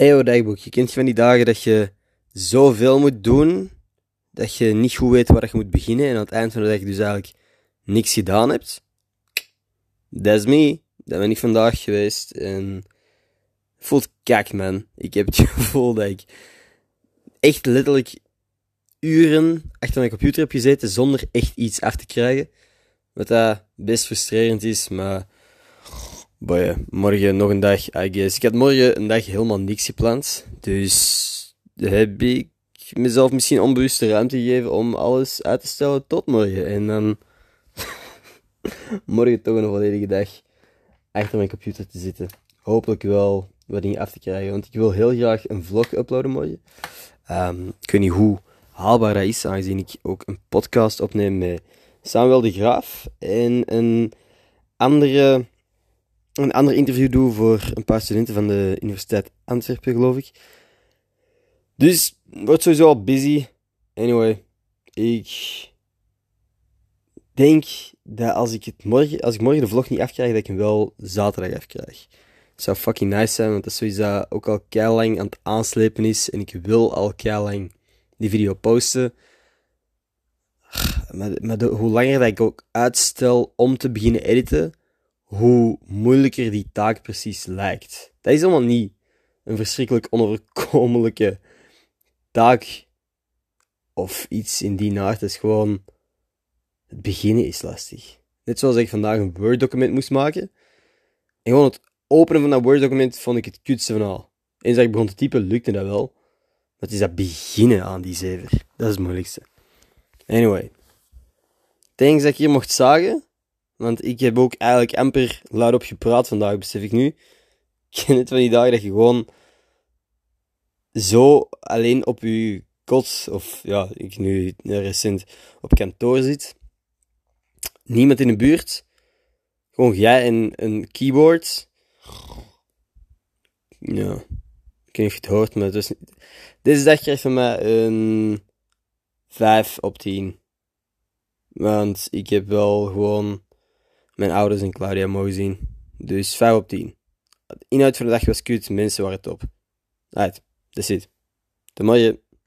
Eyo dagboek, je kent van die dagen dat je zoveel moet doen, dat je niet goed weet waar je moet beginnen en aan het eind van de dag dus eigenlijk niks gedaan hebt. That's me. Dat ben ik vandaag geweest en voelt kak man. Ik heb het gevoel dat ik echt letterlijk uren achter mijn computer heb gezeten zonder echt iets af te krijgen. Wat dat best frustrerend is, maar boy, morgen nog een dag, I. Ik had morgen een dag helemaal niks gepland, dus heb ik mezelf misschien onbewust de ruimte gegeven om alles uit te stellen tot morgen. En dan morgen toch een volledige dag achter mijn computer te zitten. Hopelijk wel wat dingen af te krijgen, want ik wil heel graag een vlog uploaden morgen. Um, ik weet niet hoe haalbaar dat is, aangezien ik ook een podcast opneem met Samuel de Graaf en een andere, een ander interview doe voor een paar studenten van de Universiteit Antwerpen, geloof ik. Dus wordt sowieso al busy. Anyway, ik denk dat als ik, het morgen, als ik morgen de vlog niet afkrijg, dat ik hem wel zaterdag afkrijg. Zou fucking nice zijn, want dat is sowieso ook al keilang aan het aanslepen is. En ik wil al keilang die video posten. Maar hoe langer dat ik ook uitstel om te beginnen editen, hoe moeilijker die taak precies lijkt. Dat is allemaal niet een verschrikkelijk onoverkomelijke taak of iets in die naart. Het is gewoon, het beginnen is lastig. Net zoals ik vandaag een Word-document moest maken. En gewoon het openen van dat Word-document vond ik het kutste van al. Eens dat ik begon te typen, lukte dat wel. Het is dat beginnen aan die zever. Dat is het moeilijkste. Anyway. Thanks dat ik hier mocht zagen. Want ik heb ook eigenlijk amper luidop gepraat vandaag, besef ik nu. Ik ken het van die dagen dat je gewoon zo alleen op je kot, of ja, ik nu recent op kantoor zit. Niemand in de buurt. Gewoon jij en een keyboard. Ja, ik weet niet of je het hoort, maar het is, deze dag krijgt van mij een 5 op 10. Want ik heb wel gewoon mijn ouders en Claudia mogen zien. Dus 5 op 10. De inhoud van de dag was kut, mensen waren top. Right, that's it. Tot morgen.